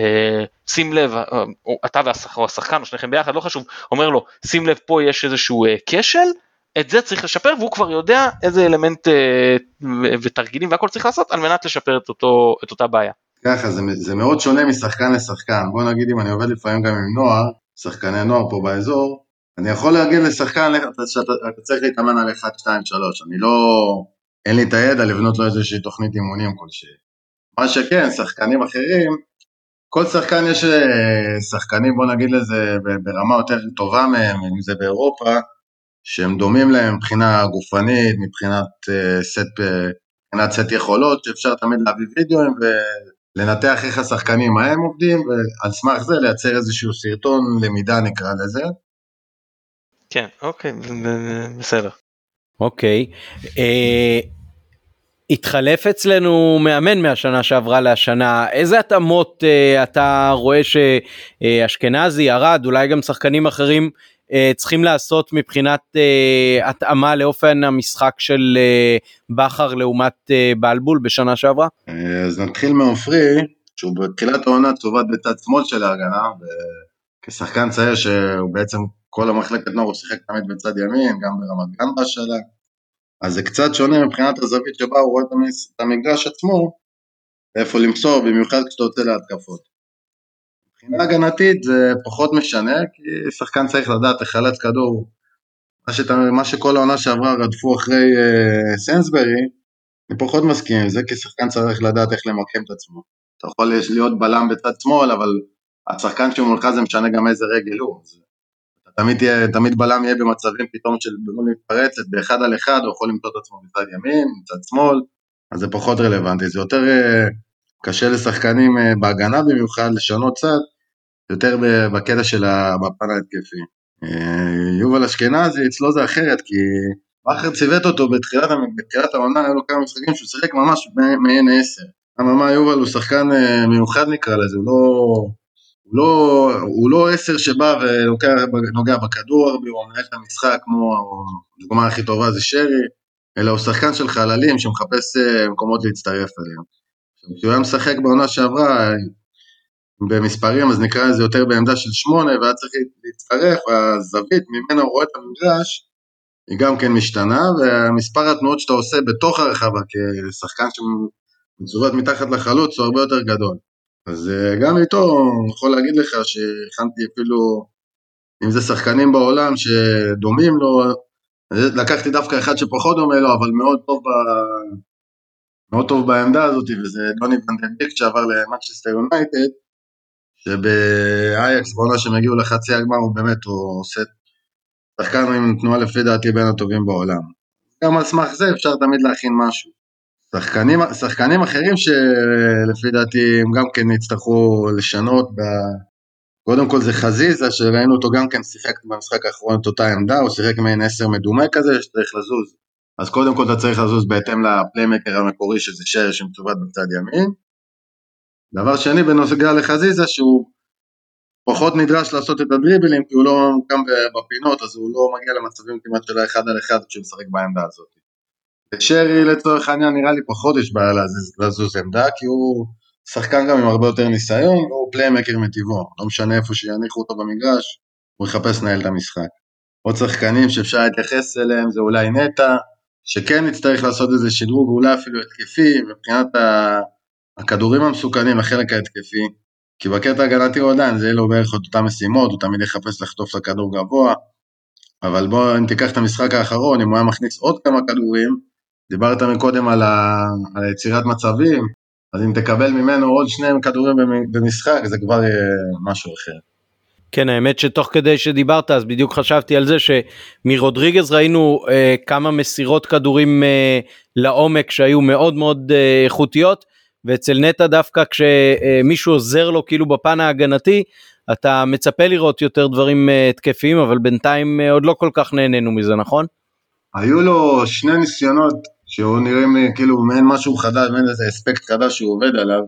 שים לב, uh, אתה והשחקן או שניכם ביחד, לא חשוב, אומר לו שים לב פה יש איזשהו uh, כשל את זה צריך לשפר והוא כבר יודע איזה אלמנט אה, ותרגילים והכל צריך לעשות על מנת לשפר את, אותו, את אותה בעיה. ככה, זה, זה מאוד שונה משחקן לשחקן. בוא נגיד אם אני עובד לפעמים גם עם נוער, שחקני נוער פה באזור, אני יכול להגיד לשחקן שאתה צריך להתאמן על 1, 2, 3, אני לא, אין לי את הידע לבנות לו איזושהי תוכנית אימונים כלשהי. מה שכן, שחקנים אחרים, כל שחקן יש אה, שחקנים, בוא נגיד לזה, ברמה יותר טובה מהם, אם זה באירופה, שהם דומים להם מבחינה גופנית, מבחינת סט, uh, מבחינת סט יכולות, שאפשר תמיד להביא וידאוים ולנתח איך השחקנים ההם עובדים, ועל סמך זה לייצר איזשהו סרטון למידה נקרא לזה. כן, אוקיי, בסדר. אוקיי. Uh, התחלף אצלנו מאמן מהשנה שעברה להשנה, איזה התאמות uh, אתה רואה שאשכנזי, ארד, אולי גם שחקנים אחרים uh, צריכים לעשות מבחינת uh, התאמה לאופן המשחק של uh, בכר לעומת uh, בלבול בשנה שעברה? אז נתחיל מעופרי, שהוא בתחילת העונה צובט בצד שמאל של ההגנה, כשחקן צעיר שהוא בעצם כל המחלקת נוער הוא שיחק תמיד בצד ימין, גם ברמת גן בשאלה. אז זה קצת שונה מבחינת הזווית שבה הוא רואה את המגרש עצמו, איפה למסור, במיוחד כשאתה יוצא להתקפות. מבחינה הגנתית זה פחות משנה, כי שחקן צריך לדעת לחלץ כדור. מה, שת, מה שכל העונה שעברה רדפו אחרי uh, סנסברי, אני פחות מסכים עם זה, כי שחקן צריך לדעת איך למקם את עצמו. אתה יכול להיות בלם בצד שמאל, אבל השחקן שמולך זה משנה גם איזה רגל הוא. תמיד, תהיה, תמיד בלם יהיה במצבים פתאום של בגול מתפרצת, באחד על אחד, הוא יכול למצוא את עצמו מצד ימין, מצד שמאל, אז זה פחות רלוונטי. זה יותר uh, קשה לשחקנים uh, בהגנה במיוחד לשנות צד, יותר בקטע של הפן ההתקפי. אה, יובל אשכנזי, אצלו זה אחרת, כי בכר ציוות אותו בתחילת, בתחילת העונה, היו לו כמה משחקים שהוא שיחק ממש מעין עשר. אממה יובל הוא שחקן אה, מיוחד נקרא לזה, הוא לא, לא, הוא לא עשר שבא ונוגע בכדור הרבה, הוא מנהל את המשחק כמו, הדוגמה הכי טובה זה שרי, אלא הוא שחקן של חללים שמחפש אה, מקומות להצטרף אליהם. כשהוא היה משחק בעונה שעברה, במספרים, אז נקרא לזה יותר בעמדה של שמונה, והיה צריך להצטרף, והזווית ממנה הוא רואה את המגרש, היא גם כן משתנה, והמספר התנועות שאתה עושה בתוך הרחבה כשחקן שמצוות מתחת לחלוץ הוא הרבה יותר גדול. אז אה, גם איתו, אני יכול להגיד לך שהכנתי אפילו, אם זה שחקנים בעולם שדומים לו, לקחתי דווקא אחד שפחות דומה לו, אבל מאוד טוב, ב... מאוד טוב בעמדה הזאת, וזה דוני ונדנביק שעבר למנצ'סטר יונייטד, שבאייקס בעונה שהם הגיעו לחצי הגמר הוא באמת, הוא עושה שחקן עם תנועה לפי דעתי בין הטובים בעולם. גם על סמך זה אפשר תמיד להכין משהו. שחקנים, שחקנים אחרים שלפי דעתי הם גם כן יצטרכו לשנות, ב... קודם כל זה חזיזה שראינו אותו גם כן שיחק במשחק האחרון את אותה עמדה, הוא שיחק מעין עשר מדומה כזה שצריך לזוז. אז קודם כל אתה צריך לזוז בהתאם לפליימקר המקורי שזה שר שמצוות בצד ימין. דבר שני בנוגע לחזיזה שהוא פחות נדרש לעשות את הדריבלים כי הוא לא קם בפינות אז הוא לא מגיע למצבים כמעט של האחד על אחד כשהוא משחק בעמדה הזאת. ושרי לצורך העניין נראה לי פחות יש בעיה לזוז עמדה כי הוא שחקן גם עם הרבה יותר ניסיון והוא פליימקר מטבעו, לא משנה איפה שיניחו אותו במגרש, הוא יחפש לנהל את המשחק. עוד שחקנים שאפשר להתייחס אליהם זה אולי נטע, שכן נצטרך לעשות איזה שדרוג, אולי אפילו התקפי, מבחינת הכדורים המסוכנים לחלק ההתקפי, כי בקטע ההגנתי הוא עדיין, זה יהיה לו בערך אותן משימות, הוא תמיד יחפש לחטוף את הכדור גבוה, אבל בוא, אם תיקח את המשחק האחרון, אם הוא היה מכניס עוד כמה כדורים, דיברת מקודם על, ה, על יצירת מצבים, אז אם תקבל ממנו עוד שני כדורים במשחק, זה כבר יהיה משהו אחר. כן האמת שתוך כדי שדיברת אז בדיוק חשבתי על זה שמרודריגז ראינו אה, כמה מסירות כדורים אה, לעומק שהיו מאוד מאוד אה, איכותיות ואצל נטע דווקא כשמישהו עוזר לו כאילו בפן ההגנתי אתה מצפה לראות יותר דברים אה, התקפיים אבל בינתיים אה, עוד לא כל כך נהנינו מזה נכון? היו לו שני ניסיונות שהוא נראים לי כאילו מעין משהו חדש, מעין איזה אספקט חדש שהוא עובד עליו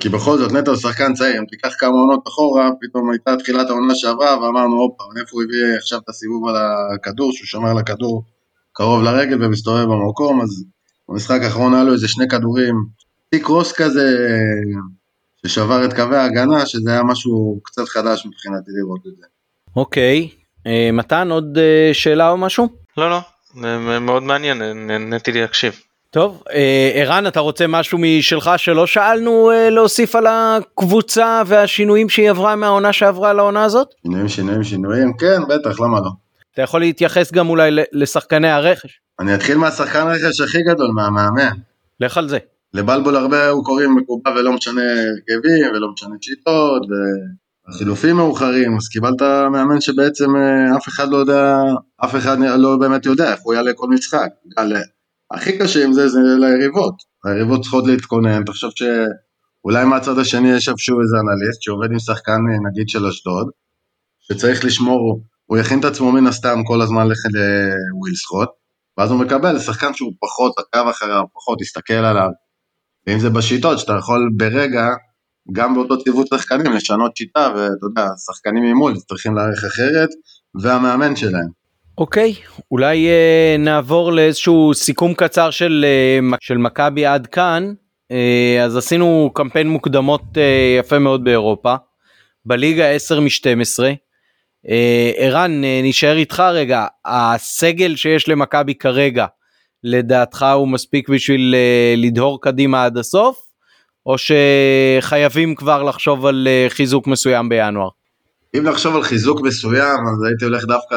כי בכל זאת נטע הוא שחקן צעיר, אם תיקח כמה עונות אחורה, פתאום הייתה תחילת העונה שעברה ואמרנו הופה, איפה הוא הביא עכשיו את הסיבוב על הכדור, שהוא שומר על הכדור קרוב לרגל ומסתובב במקום, אז במשחק האחרון היה לו איזה שני כדורים קרוס כזה ששבר את קווי ההגנה, שזה היה משהו קצת חדש מבחינתי לראות את זה. אוקיי, אה, מתן עוד אה, שאלה או משהו? לא לא, מאוד מעניין, נהניתי להקשיב. טוב, אה, ערן אתה רוצה משהו משלך שלא שאלנו להוסיף על הקבוצה והשינויים שהיא עברה מהעונה שעברה לעונה הזאת? שינויים שינויים שינויים כן בטח למה לא. אתה יכול להתייחס גם אולי לשחקני הרכש. אני אתחיל מהשחקן הרכש הכי גדול מהמאמן. לך על זה. לבלבול הרבה הוא קוראים מקובע ולא משנה הרכבים ולא משנה שיטות וחילופים מאוחרים, אז קיבלת מאמן שבעצם אה, אף אחד לא יודע, אף אחד לא באמת יודע איך הוא יעלה כל משחק. הכי קשה עם זה זה ליריבות, היריבות צריכות להתכונן, תחשוב שאולי מהצד השני יש איפשהו איזה אנליסט שעובד עם שחקן אה, נגיד של אשדוד, שצריך לשמור, הוא יכין את עצמו מן הסתם כל הזמן לווילסקוט, ואז הוא מקבל שחקן שהוא פחות עקב אחריו, פחות הסתכל עליו, ואם זה בשיטות, שאתה יכול ברגע, גם באותו ציוות שחקנים, לשנות שיטה, ואתה יודע, שחקנים ממול צריכים להעריך אחרת, והמאמן שלהם. אוקיי, okay, אולי uh, נעבור לאיזשהו סיכום קצר של, uh, של מכבי עד כאן. Uh, אז עשינו קמפיין מוקדמות uh, יפה מאוד באירופה, בליגה 10 מ-12. ערן, uh, נשאר איתך רגע, הסגל שיש למכבי כרגע, לדעתך הוא מספיק בשביל uh, לדהור קדימה עד הסוף, או שחייבים כבר לחשוב על אה, חיזוק מסוים בינואר? אם לחשוב על חיזוק מסוים, אז הייתי הולך דווקא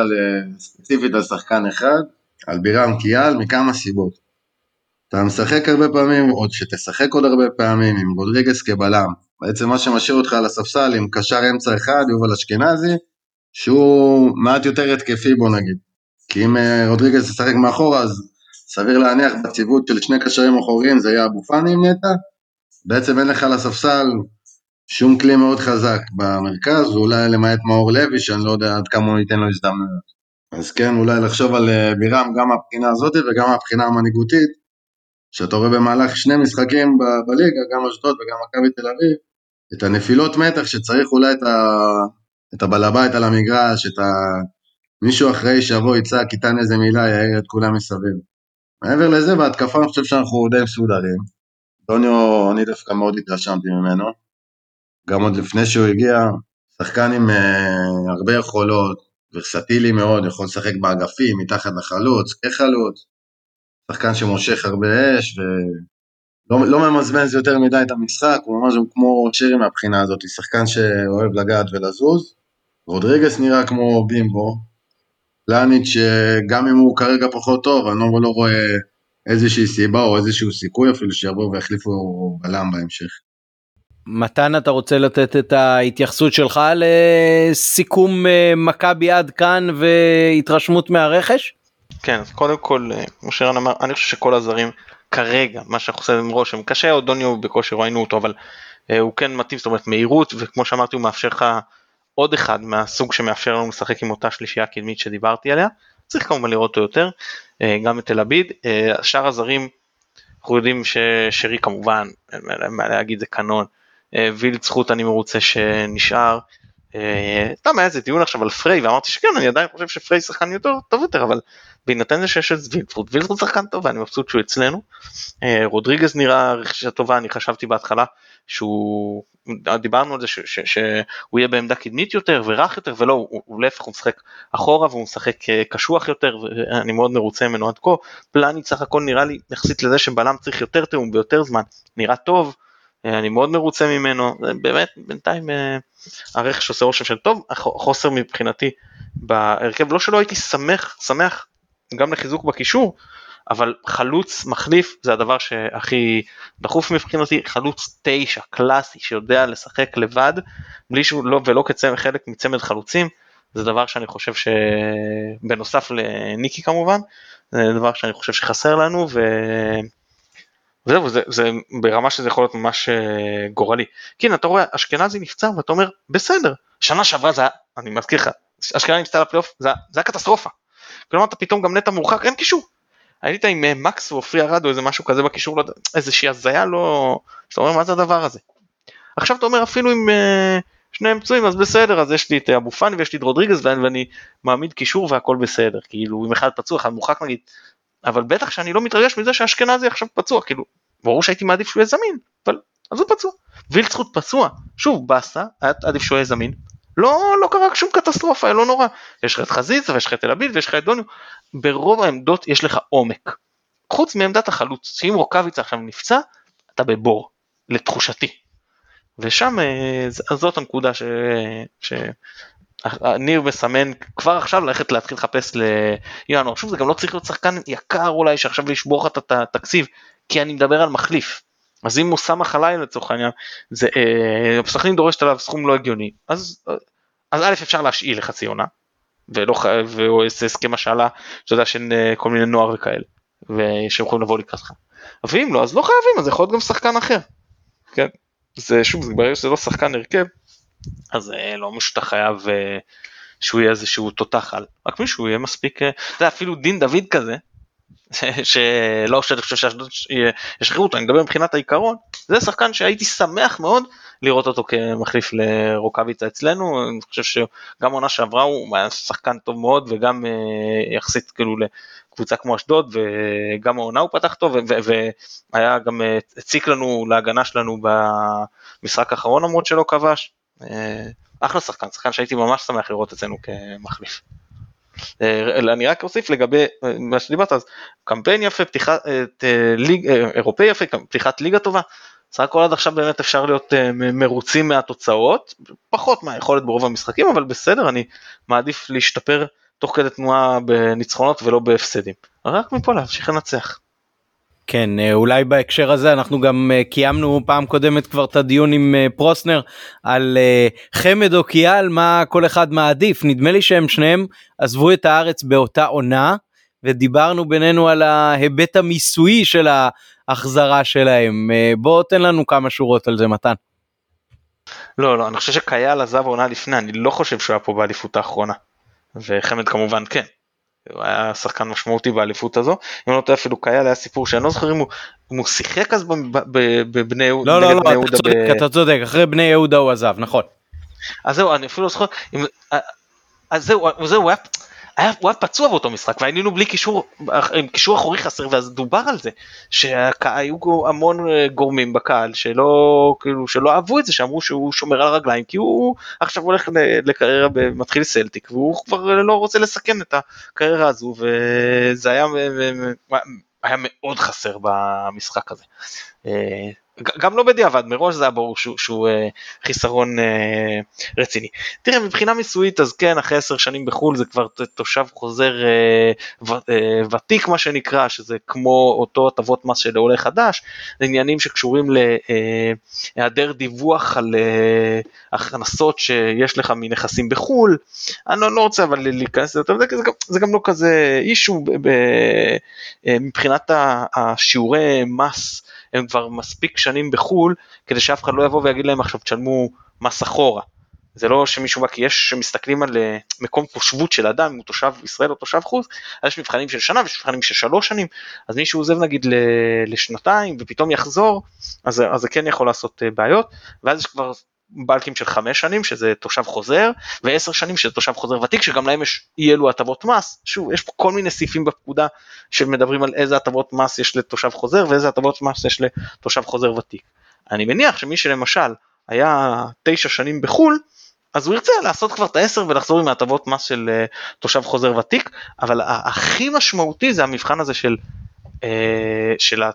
ספציפית על שחקן אחד, על בירם קיאל, מכמה סיבות. אתה משחק הרבה פעמים, עוד שתשחק עוד הרבה פעמים, עם רודריגס כבלם. בעצם מה שמשאיר אותך על הספסל עם קשר אמצע אחד, יובל אשכנזי, שהוא מעט יותר התקפי בוא נגיד. כי אם אה, רודריגס ישחק מאחורה, אז סביר להניח בציוות של שני קשרים אחוריים זה יהיה אבו פאני עם נטע. בעצם אין לך על הספסל שום כלי מאוד חזק במרכז, ואולי למעט מאור לוי, שאני לא יודע עד כמה הוא ייתן לו הזדמנויות. אז כן, אולי לחשוב על אה, בירם גם מהבחינה הזאת וגם מהבחינה המנהיגותית, שאתה רואה במהלך שני משחקים ב- בליגה, גם אשדוד וגם מכבי תל אביב, את הנפילות מתח שצריך אולי את, ה... את הבעל הבית על המגרש, את ה... מישהו אחראי שיבוא, יצעק, ייתן איזה מילה, יעיר את כולם מסביב. מעבר לזה, בהתקפה אני חושב שאנחנו די מסודרים. דוניו, אני דווקא מאוד התרשמתי ממנו. גם עוד לפני שהוא הגיע, שחקן עם uh, הרבה יכולות, ורסטילי מאוד, יכול לשחק באגפים, מתחת לחלוץ, כחלוץ. שחקן שמושך הרבה אש, ולא לא ממזמז יותר מדי את המשחק, הוא ממש כמו שרי מהבחינה הזאת, שחקן שאוהב לגעת ולזוז. רודריגס נראה כמו בימבו, פלניץ' שגם אם הוא כרגע פחות טוב, אני לא, לא רואה איזושהי סיבה או איזשהו סיכוי אפילו שיבואו ויחליפו בלם בהמשך. מתן אתה רוצה לתת את ההתייחסות שלך לסיכום אה, מכבי עד כאן והתרשמות מהרכש? כן, אז קודם כל, אה, כמו שרן אמר, אני חושב שכל הזרים כרגע, מה שאנחנו עושים עם רושם קשה, עוד דוניו בקושי ראינו אותו, אבל אה, הוא כן מתאים, זאת אומרת מהירות, וכמו שאמרתי הוא מאפשר לך עוד אחד מהסוג שמאפשר לנו לשחק עם אותה שלישייה קדמית שדיברתי עליה, צריך כמובן לראות אותו יותר, אה, גם את תל אביב, אה, שאר הזרים, אנחנו יודעים ששרי כמובן, אין מה להגיד זה קנון, אה, וילד זכות אני מרוצה שנשאר, סתם היה איזה דיון עכשיו על פריי ואמרתי שכן אני עדיין חושב שפריי שחקן יותר טוב יותר אבל בהינתן זה שיש את וילדפורד וילדפורד שחקן טוב ואני מבסוט שהוא אצלנו. רודריגז נראה רכישה טובה אני חשבתי בהתחלה שהוא דיברנו על זה שהוא יהיה בעמדה קדמית יותר ורך יותר ולא הוא, הוא להפך הוא משחק אחורה והוא משחק אה, קשוח יותר ואני מאוד מרוצה ממנו עד כה. פלניץ' סך הכל נראה לי יחסית לזה שבלם צריך יותר תיאום ביותר זמן נראה טוב אה, אני מאוד מרוצה ממנו. באמת בינתיים אה, הרכש עושה רושם של טוב החוסר מבחינתי בהרכב. לא שלא הייתי שמח שמח גם לחיזוק בקישור אבל חלוץ מחליף זה הדבר שהכי דחוף מבחינתי, חלוץ תשע, קלאסי, שיודע לשחק לבד, בלי שהוא לא ולא כחלק מצמד חלוצים, זה דבר שאני חושב שבנוסף לניקי כמובן, זה דבר שאני חושב שחסר לנו ו... וזהו, זה, זה ברמה שזה יכול להיות ממש אה, גורלי. כן, אתה רואה, אשכנזי נפצע ואתה אומר, בסדר, שנה שעברה זה היה, אני מזכיר לך, אשכנזי נפצע לפלייאוף, זה היה קטסטרופה. כלומר אתה פתאום גם נטע מורחק, אין קישור. היית עם אה, מקס או פרי ארד או איזה משהו כזה בקישור, לא איזושהי הזיה לא... שאתה אומר מה זה הדבר הזה. עכשיו אתה אומר אפילו עם אה, שניהם פצועים אז בסדר אז יש לי את אבו פאני ויש לי את רודריגז ואני מעמיד קישור והכל בסדר. כאילו אם אחד פצוע אחד מורחק נגיד. אבל בטח שאני לא מתרגש מזה שאשכנזי עכשיו פצוע כאילו ברור שהייתי מעדיף שהוא יהיה זמין אבל אז הוא פצוע. וילצחוט פצוע. שוב באסה עדיף שהוא יהיה זמין לא, לא קרה שום קטסטרופה, לא נורא. יש לך את חזיזה ויש לך את תל אביב ויש לך את דוניו. ברוב העמדות יש לך עומק. חוץ מעמדת החלוץ, שאם רוקאביצה עכשיו נפצע, אתה בבור, לתחושתי. ושם אה, זאת הנקודה ש... ש... ניר מסמן כבר עכשיו ללכת להתחיל לחפש לינואר. שוב זה גם לא צריך להיות שחקן יקר אולי שעכשיו לשבור לך את התקציב, כי אני מדבר על מחליף. אז אם אוסאמה חלילה לצורך העניין, זה, אה, סכנין דורשת עליו סכום לא הגיוני, אז, אז א' אפשר להשאיל לחצי עונה, ולא חייב, והוא איזה הסכם השאלה, שאתה יודע, של אה, כל מיני נוער וכאלה, ושהם יכולים לבוא לקראתך. ואם לא, אז לא חייבים, אז זה יכול להיות גם שחקן אחר. כן, זה שוב, ברגע שזה לא שחקן הרכב, אז אה, לא משהו שאתה חייב אה, שהוא יהיה איזשהו תותח על, רק מישהו יהיה מספיק, אה, אתה יודע, אפילו דין דוד כזה, שלא שאני חושב שאשדוד ישחררו אותו, אני מדבר מבחינת העיקרון, זה שחקן שהייתי שמח מאוד לראות אותו כמחליף לרוקאביצה אצלנו, אני חושב שגם עונה שעברה הוא היה שחקן טוב מאוד וגם אה, יחסית כאילו לקבוצה כמו אשדוד וגם העונה הוא פתח טוב והיה גם אה, הציק לנו להגנה שלנו במשחק האחרון למרות שלא כבש, אה, אחלה שחקן, שחקן שהייתי ממש שמח לראות אצלנו כמחליף. אה, אני רק אוסיף לגבי אה, מה שדיברת אז קמפיין יפה פתיחת אה, ליג אירופאי יפה פתיחת ליגה טובה סך הכל עד עכשיו באמת אפשר להיות מרוצים מהתוצאות, פחות מהיכולת ברוב המשחקים, אבל בסדר, אני מעדיף להשתפר תוך כדי תנועה בניצחונות ולא בהפסדים. רק מפה להמשיך לנצח. כן אה, אולי בהקשר הזה אנחנו גם אה, קיימנו פעם קודמת כבר את הדיון עם אה, פרוסנר על חמד או קיאל מה כל אחד מעדיף. נדמה לי שהם שניהם עזבו את הארץ באותה עונה ודיברנו בינינו על ההיבט המיסויי של ההחזרה שלהם. בוא תן לנו כמה שורות על זה מתן. לא לא אני חושב שקייל עזב עונה לפני אני לא חושב שהוא היה פה באליפות האחרונה. וחמד כמובן כן הוא היה שחקן משמעותי באליפות הזו אם לא טועה אפילו קייל היה סיפור שאני לא זוכר אם הוא שיחק אז בבני יהודה. לא לא לא אתה צודק אתה צודק אחרי בני יהודה הוא עזב נכון. אז זהו אני אפילו לא זוכר אז זהו זהו הוא היה היה, הוא היה פצוע באותו משחק והיינו בלי קישור, עם קישור אחורי חסר ואז דובר על זה שהיו המון אה, גורמים בקהל שלא כאילו שלא אהבו את זה שאמרו שהוא שומר על הרגליים כי הוא עכשיו הולך לקריירה מתחיל סלטיק והוא כבר לא רוצה לסכן את הקריירה הזו וזה היה, היה מאוד חסר במשחק הזה. אה, גם לא בדיעבד, מראש זה היה ברור שהוא, שהוא אה, חיסרון אה, רציני. תראה, מבחינה מיסויית, אז כן, אחרי עשר שנים בחו"ל זה כבר תושב חוזר אה, ו, אה, ותיק, מה שנקרא, שזה כמו אותו הטבות מס של עולה חדש, עניינים שקשורים להיעדר דיווח על אה, הכנסות שיש לך מנכסים בחו"ל. אני לא, לא רוצה אבל להיכנס לזה, זה, זה, זה גם לא כזה אישו אה, מבחינת השיעורי מס. הם כבר מספיק שנים בחו"ל כדי שאף אחד לא יבוא ויגיד להם עכשיו תשלמו מס אחורה. זה לא שמישהו בא, כי יש שמסתכלים על אה, מקום תושבות של אדם, אם הוא תושב ישראל או תושב חוץ, אז יש מבחנים של שנה ויש מבחנים של שלוש שנים, אז מישהו עוזב נגיד לשנתיים ופתאום יחזור, אז, אז זה כן יכול לעשות אה, בעיות, ואז יש כבר בלקים של חמש שנים שזה תושב חוזר ועשר שנים שזה תושב חוזר ותיק שגם להם יש אי אלו הטבות מס שוב יש פה כל מיני סעיפים בפקודה שמדברים על איזה הטבות מס יש לתושב חוזר ואיזה הטבות מס יש לתושב חוזר ותיק. אני מניח שמי שלמשל היה תשע שנים בחו"ל אז הוא ירצה לעשות כבר את העשר ולחזור עם ההטבות מס של uh, תושב חוזר ותיק אבל הכי משמעותי זה המבחן הזה של uh, של uh,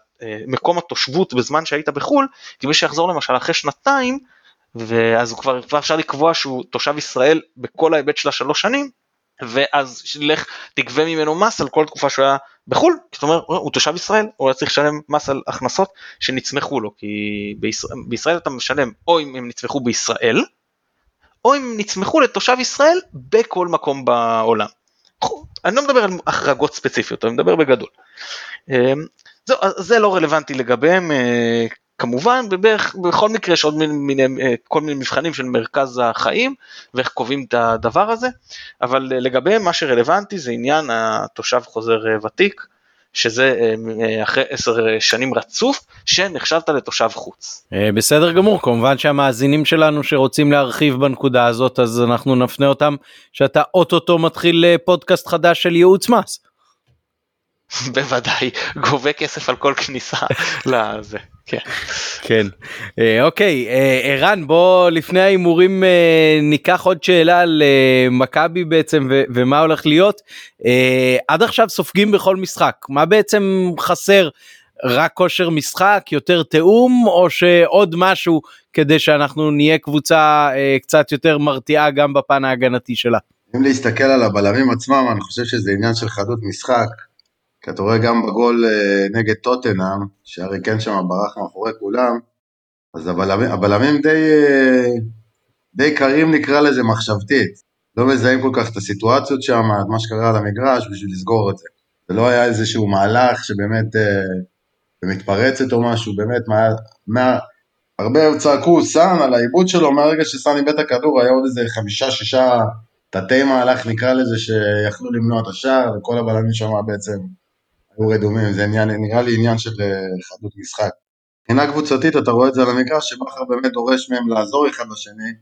מקום התושבות בזמן שהיית בחו"ל כי מי שיחזור למשל אחרי שנתיים ואז הוא כבר, כבר אפשר לקבוע שהוא תושב ישראל בכל ההיבט של השלוש שנים, ואז לך תגבה ממנו מס על כל תקופה שהוא היה בחו"ל, זאת אומרת הוא תושב ישראל, הוא היה צריך לשלם מס על הכנסות שנצמחו לו, כי בישראל, בישראל אתה משלם או אם הם נצמחו בישראל, או אם נצמחו לתושב ישראל בכל מקום בעולם. אני לא מדבר על החרגות ספציפיות, אני מדבר בגדול. אמ, זה לא רלוונטי לגביהם, אה, כמובן ובערך בכל מקרה יש עוד מיני, אה, כל מיני מבחנים של מרכז החיים ואיך קובעים את הדבר הזה אבל אה, לגביהם מה שרלוונטי זה עניין התושב חוזר אה, ותיק שזה אחרי עשר שנים רצוף שנחשבת לתושב חוץ. בסדר גמור כמובן שהמאזינים שלנו שרוצים להרחיב בנקודה הזאת אז אנחנו נפנה אותם שאתה אוטוטו מתחיל פודקאסט חדש של ייעוץ מס. בוודאי גובה כסף על כל כניסה לזה. כן. כן. אה, אוקיי, אה, ערן, בוא לפני ההימורים אה, ניקח עוד שאלה על מכבי בעצם ומה הולך להיות. עד עכשיו סופגים בכל משחק, מה בעצם חסר? רק כושר משחק, יותר תיאום, או שעוד משהו כדי שאנחנו נהיה קבוצה קצת יותר מרתיעה גם בפן ההגנתי שלה? אם להסתכל על הבלמים עצמם, אני חושב שזה עניין של חדות משחק. כי אתה רואה גם בגול אה, נגד טוטנאם, שהרי כן שם ברח מאחורי כולם, אז הבלמים, די, אה, די קרים נקרא לזה מחשבתית. לא מזהים כל כך את הסיטואציות שם, את מה שקרה על המגרש בשביל לסגור את זה. זה לא היה איזשהו מהלך שבאמת אה, מתפרצת או משהו, באמת, מה, מה, הרבה צעקו סאן על העיבוד שלו, מהרגע שסאן איבד את הכדור היה עוד איזה חמישה שישה תתי מהלך נקרא לזה שיכלו למנוע את השער, וכל הבלמים שם בעצם היו רדומים, זה עניין, נראה לי עניין של אה, חדות משחק. מבחינה קבוצתית אתה רואה את זה על המגרש שבכר באמת דורש מהם לעזור אחד לשני,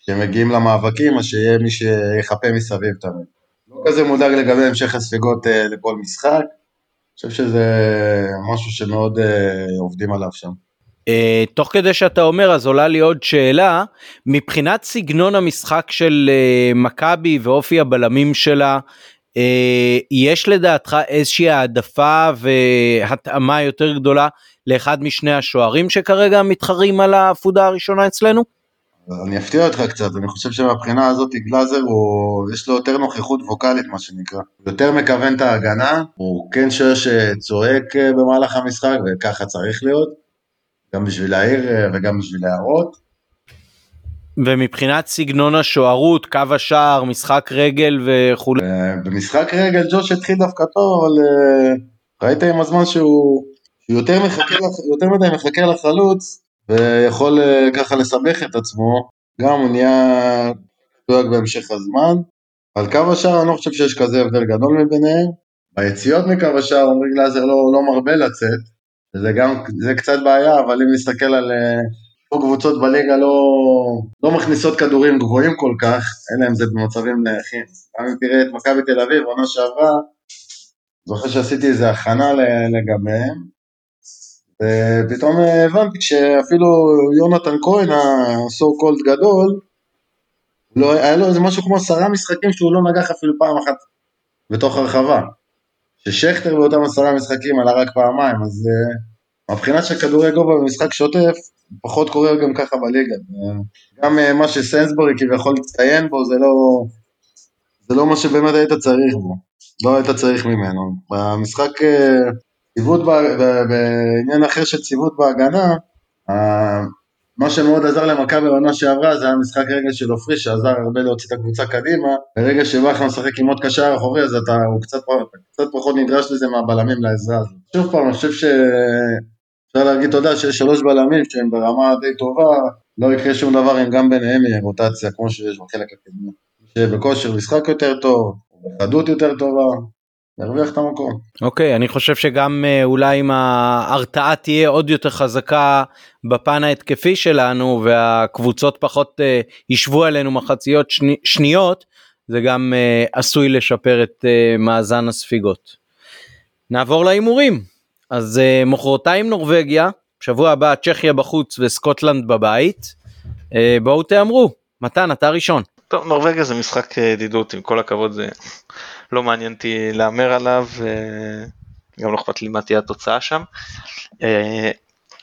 כשהם מגיעים למאבקים אז שיהיה מי שיחפה מסביב תמיד. לא כזה מודאג לגבי המשך הספיגות אה, לכל משחק, אני חושב שזה משהו שמאוד אה, עובדים עליו שם. Uh, תוך כדי שאתה אומר אז עולה לי עוד שאלה מבחינת סגנון המשחק של uh, מכבי ואופי הבלמים שלה יש לדעתך איזושהי העדפה והתאמה יותר גדולה לאחד משני השוערים שכרגע מתחרים על העפודה הראשונה אצלנו? אני אפתיע אותך קצת, אני חושב שמבחינה הזאת גלאזר הוא, יש לו יותר נוכחות ווקאלית מה שנקרא. יותר מכוון את ההגנה, הוא כן שוער שצועק אה, במהלך המשחק וככה צריך להיות, גם בשביל להעיר אה, וגם בשביל להראות. ומבחינת סגנון השוערות, קו השער, משחק רגל וכולי. אה, במשחק רגל ג'וש התחיל דווקא טוב, אבל ראית עם הזמן שהוא יותר, מחכה, יותר מדי מחכה לחלוץ, ויכול אה, ככה לסבך את עצמו, גם הוא נהיה דואג בהמשך הזמן. על קו השער אני לא חושב שיש כזה הבדל גדול מביניהם. ביציאות מקו השער עמרי גלאזר לא, לא מרבה לצאת, וזה גם, זה קצת בעיה, אבל אם נסתכל על פה קבוצות בליגה לא, לא מכניסות כדורים גבוהים כל כך, אלא אם זה במצבים נייחים. גם אם תראה את מכבי תל אביב, עונה שעברה, זוכר שעשיתי איזה הכנה לגביהם, ופתאום הבנתי שאפילו יונתן כהן, ה-so called גדול, לא, היה לו איזה משהו כמו עשרה משחקים שהוא לא נגח אפילו פעם אחת בתוך הרחבה. ששכטר באותם עשרה משחקים עלה רק פעמיים, אז uh, מבחינת של כדורי גובה במשחק שוטף, פחות קורה גם ככה בליגה. גם uh, מה שסנסבורי כביכול הצטיין בו, זה לא, זה לא מה שבאמת היית צריך בו. לא היית צריך ממנו. במשחק uh, ציוות, בעניין אחר של ציוות בהגנה, מה שמאוד עזר למכבי בעונה שעברה זה היה משחק רגע של עופרי שעזר הרבה להוציא את הקבוצה קדימה ברגע שבכר משחק עם עוד קשר אחורי אז אתה, הוא קצת, קצת פחות נדרש לזה מהבלמים לעזרה הזאת. שוב פעם, אני חושב שאפשר להגיד תודה שיש שלוש בלמים שהם ברמה די טובה, לא יקרה שום דבר אם גם ביניהם יהיה רוטציה כמו שיש בחלק הקדמי. שבכושר משחק יותר טוב, בחדות יותר טובה, להרוויח את המקום. אוקיי, okay, אני חושב שגם אה, אולי אם ההרתעה תהיה עוד יותר חזקה בפן ההתקפי שלנו והקבוצות פחות uh, ישבו עלינו מחציות שני, שניות, זה גם uh, עשוי לשפר את uh, מאזן הספיגות. נעבור להימורים. אז uh, מחרתיים נורבגיה, שבוע הבא צ'כיה בחוץ וסקוטלנד בבית. Uh, בואו תאמרו, מתן אתה ראשון. טוב, נורבגיה זה משחק ידידות, עם כל הכבוד זה לא מעניין אותי להמר עליו, גם לא אכפת לי מה תהיה התוצאה שם. אה,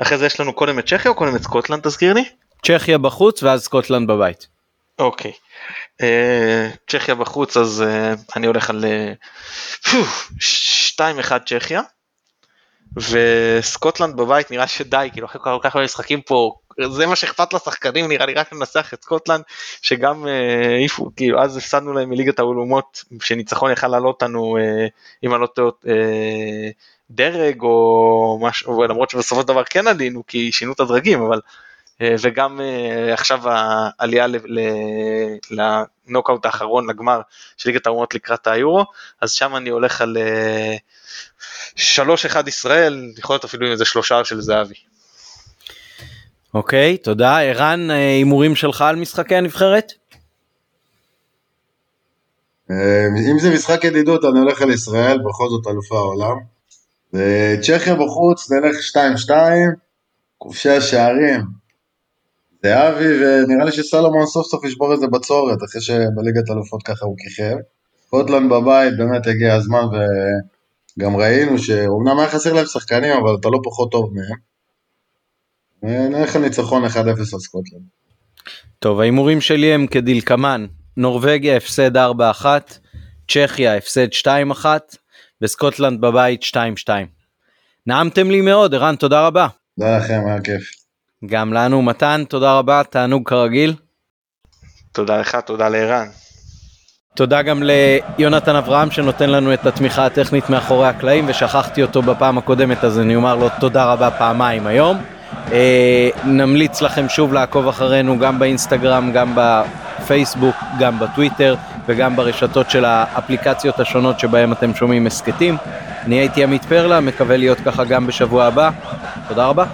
אחרי זה יש לנו קודם את צ'כיה או קודם את סקוטלנד תזכיר לי? צ'כיה בחוץ ואז סקוטלנד בבית. אוקיי. אה, צ'כיה בחוץ אז אה, אני הולך על 2-1 צ'כיה. וסקוטלנד בבית נראה שדי, כאילו אחרי כל כך הרבה משחקים פה, זה מה שאכפת לשחקנים נראה לי רק לנצח את סקוטלנד, שגם אה, העיפו, כאילו אז הפסדנו להם מליגת האולומות, שניצחון יכל לעלות אותנו, אה, אם אני לא טועה, אה, דרג או משהו, למרות שבסופו של דבר כן עלינו, כי שינו את הדרגים, אבל וגם עכשיו העלייה לנוקאוט האחרון לגמר של ליגת האומות לקראת היורו, אז שם אני הולך על 3-1 ישראל, יכול להיות אפילו איזה שלושה של זהבי. אוקיי, תודה. ערן, אה, הימורים שלך על משחקי הנבחרת? אה, אם זה משחק ידידות, אני הולך על ישראל, בכל זאת אלופי העולם. וצ'כיה בחוץ, נלך 2-2, כובשי השערים. זהבי, ונראה לי שסלומון סוף סוף ישבור איזה בצורת, אחרי שבליגת אלופות ככה הוא כיכב. סקוטלנד בבית, באמת הגיע הזמן, ו... גם ראינו שאומנם היה חסר להם שחקנים, אבל אתה לא פחות טוב מהם. ונלך על ניצחון 1-0 על סקוטלנד. טוב, ההימורים שלי הם כדלקמן, נורבגיה הפסד 4-1, צ'כיה הפסד 2-1, וסקוטלנד בבית 2-2. נעמתם לי מאוד, ערן, תודה רבה. תודה לכם, היה כיף. גם לנו, מתן, תודה רבה, תענוג כרגיל. תודה לך, תודה לערן. תודה גם ליונתן אברהם שנותן לנו את התמיכה הטכנית מאחורי הקלעים ושכחתי אותו בפעם הקודמת אז אני אומר לו תודה רבה פעמיים היום. אה, נמליץ לכם שוב לעקוב אחרינו גם באינסטגרם, גם בפייסבוק, גם בטוויטר וגם ברשתות של האפליקציות השונות שבהם אתם שומעים הסכתים. אני הייתי עמית פרלה, מקווה להיות ככה גם בשבוע הבא. תודה רבה.